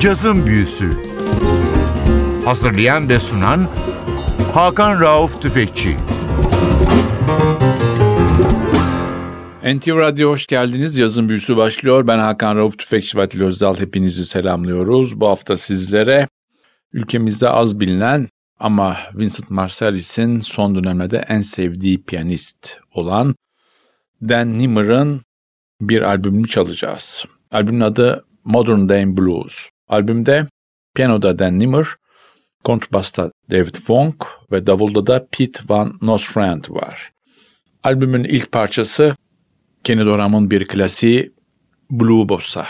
Cazın Büyüsü Hazırlayan ve sunan Hakan Rauf Tüfekçi NTV Radyo hoş geldiniz. Yazın büyüsü başlıyor. Ben Hakan Rauf Tüfekçi ve Atil Özdal. Hepinizi selamlıyoruz. Bu hafta sizlere ülkemizde az bilinen ama Vincent Marsalis'in son dönemde en sevdiği piyanist olan Dan Nimmer'ın bir albümünü çalacağız. Albümün adı Modern Day Blues. Albümde piyanoda Dan Nimmer, kontrbasta David Funk ve davulda da Pete Van Nostrand var. Albümün ilk parçası Kenny Dorham'ın bir klasiği Blue Bossa.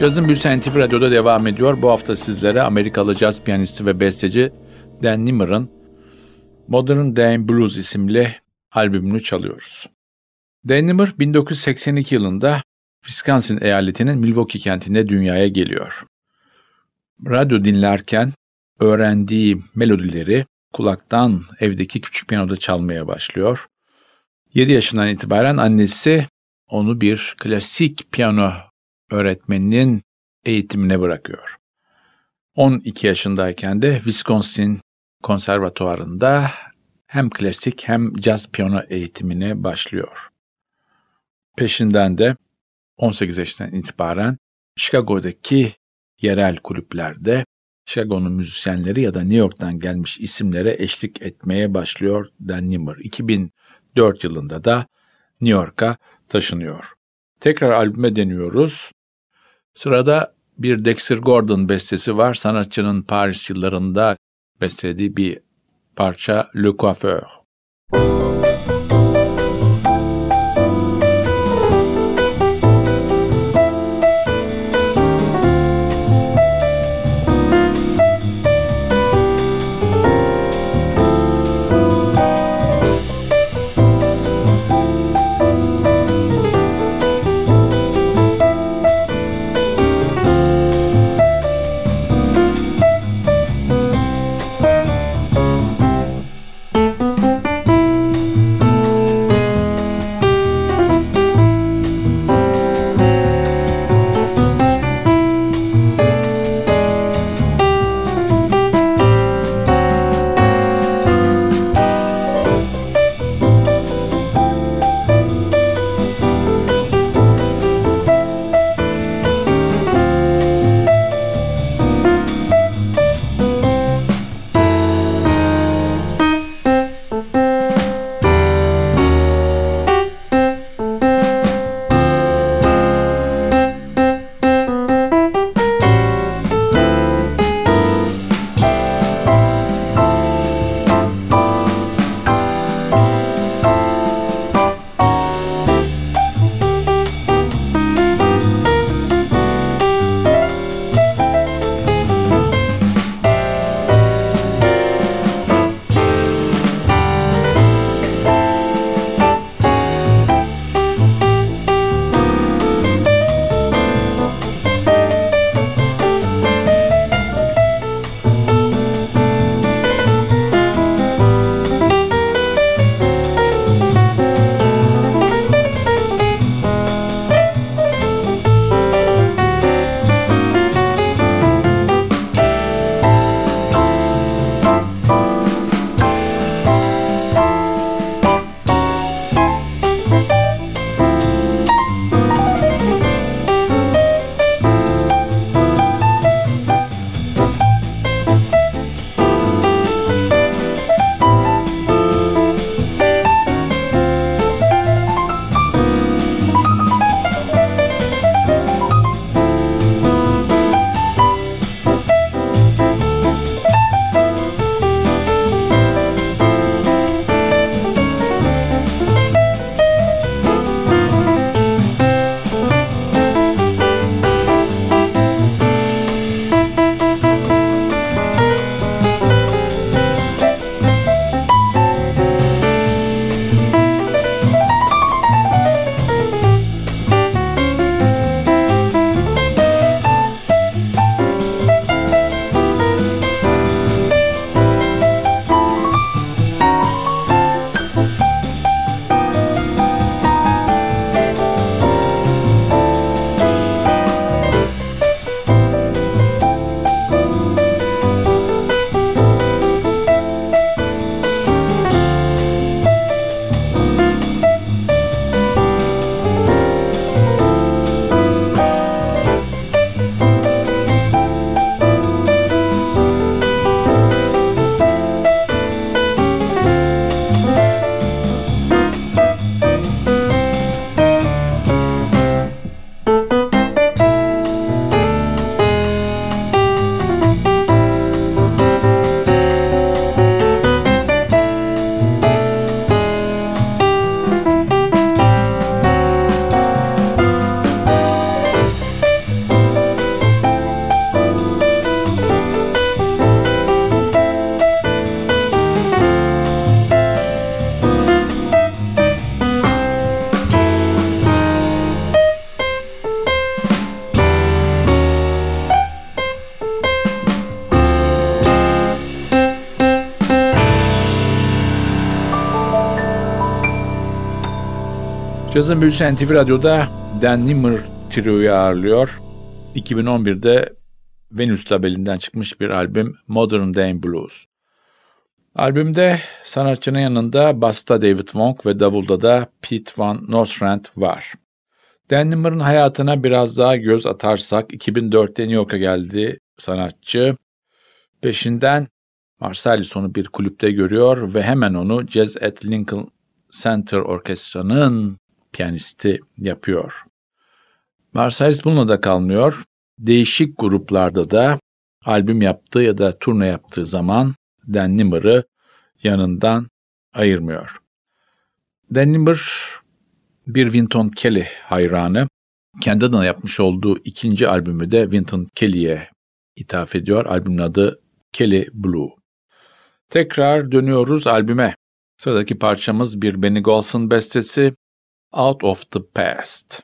Cazın Büyüsü NTV Radyo'da devam ediyor. Bu hafta sizlere Amerikalı caz piyanisti ve besteci Dan Nimmer'ın Modern Day Blues isimli albümünü çalıyoruz. Dan Nimmer 1982 yılında Wisconsin eyaletinin Milwaukee kentinde dünyaya geliyor. Radyo dinlerken öğrendiği melodileri kulaktan evdeki küçük piyanoda çalmaya başlıyor. 7 yaşından itibaren annesi onu bir klasik piyano öğretmeninin eğitimine bırakıyor. 12 yaşındayken de Wisconsin konservatuarında hem klasik hem caz piyano eğitimine başlıyor. Peşinden de 18 yaşından itibaren Chicago'daki yerel kulüplerde Chicago'nun müzisyenleri ya da New York'tan gelmiş isimlere eşlik etmeye başlıyor Dan Nimmer. 2004 yılında da New York'a taşınıyor. Tekrar albüme deniyoruz. Sırada bir Dexter Gordon bestesi var. Sanatçının Paris yıllarında bestelediği bir parça Le Coiffeur. Müzik Cazın büyüsü NTV Radyo'da Dan Nimmer Trio'yu ağırlıyor. 2011'de Venus labelinden çıkmış bir albüm Modern Day Blues. Albümde sanatçının yanında basta David Wong ve davulda da Pete Van Nostrand var. Dan Nimmer'ın hayatına biraz daha göz atarsak 2004'te New York'a geldi sanatçı. Peşinden Marsalis onu bir kulüpte görüyor ve hemen onu Jazz at Lincoln Center Orkestra'nın piyanisti yapıyor. Marsalis bununla da kalmıyor. Değişik gruplarda da albüm yaptığı ya da turne yaptığı zaman Dan Nimmer'ı yanından ayırmıyor. Dan Nimmer bir Winton Kelly hayranı. Kendi adına yapmış olduğu ikinci albümü de Winton Kelly'ye ithaf ediyor. Albümün adı Kelly Blue. Tekrar dönüyoruz albüme. Sıradaki parçamız bir Benny Golson bestesi Out of the Past.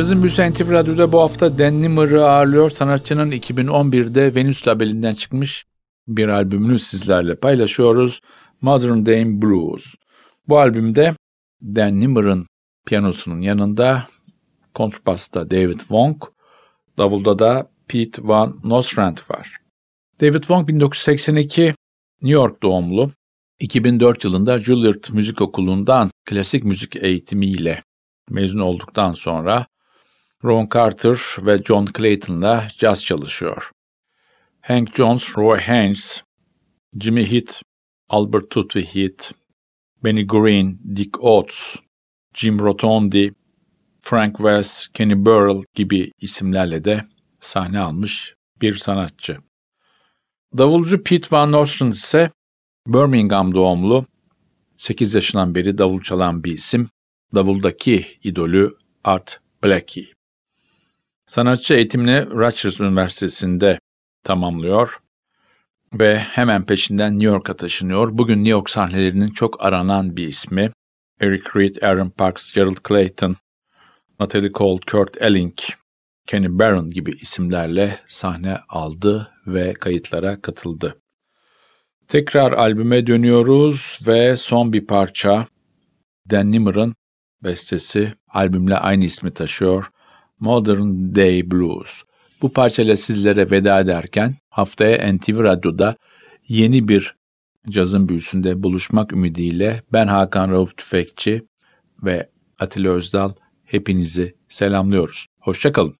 Cazın Büyüsü NTV Radyo'da bu hafta Dan Nimmer'ı ağırlıyor. Sanatçının 2011'de Venüs labelinden çıkmış bir albümünü sizlerle paylaşıyoruz. Modern Day Blues. Bu albümde Dan Nimmer'ın piyanosunun yanında kontrbasta David Wong, davulda da Pete Van Nostrand var. David Wong 1982 New York doğumlu. 2004 yılında Juilliard Müzik Okulu'ndan klasik müzik eğitimiyle mezun olduktan sonra Ron Carter ve John Clayton'la caz çalışıyor. Hank Jones, Roy Haynes, Jimmy Heath, Albert Tuttle Heath, Benny Green, Dick Oates, Jim Rotondi, Frank West, Kenny Burrell gibi isimlerle de sahne almış bir sanatçı. Davulcu Pete Van Nostrand ise Birmingham doğumlu, 8 yaşından beri davul çalan bir isim. Davuldaki idolü Art Blakey. Sanatçı eğitimini Rutgers Üniversitesi'nde tamamlıyor ve hemen peşinden New York'a taşınıyor. Bugün New York sahnelerinin çok aranan bir ismi. Eric Reed, Aaron Parks, Gerald Clayton, Natalie Cole, Kurt Elling, Kenny Barron gibi isimlerle sahne aldı ve kayıtlara katıldı. Tekrar albüme dönüyoruz ve son bir parça Dan Nimmer'ın bestesi albümle aynı ismi taşıyor. Modern Day Blues. Bu parçayla sizlere veda ederken haftaya NTV Radyo'da yeni bir cazın büyüsünde buluşmak ümidiyle ben Hakan Rauf Tüfekçi ve Atilla Özdal hepinizi selamlıyoruz. Hoşçakalın.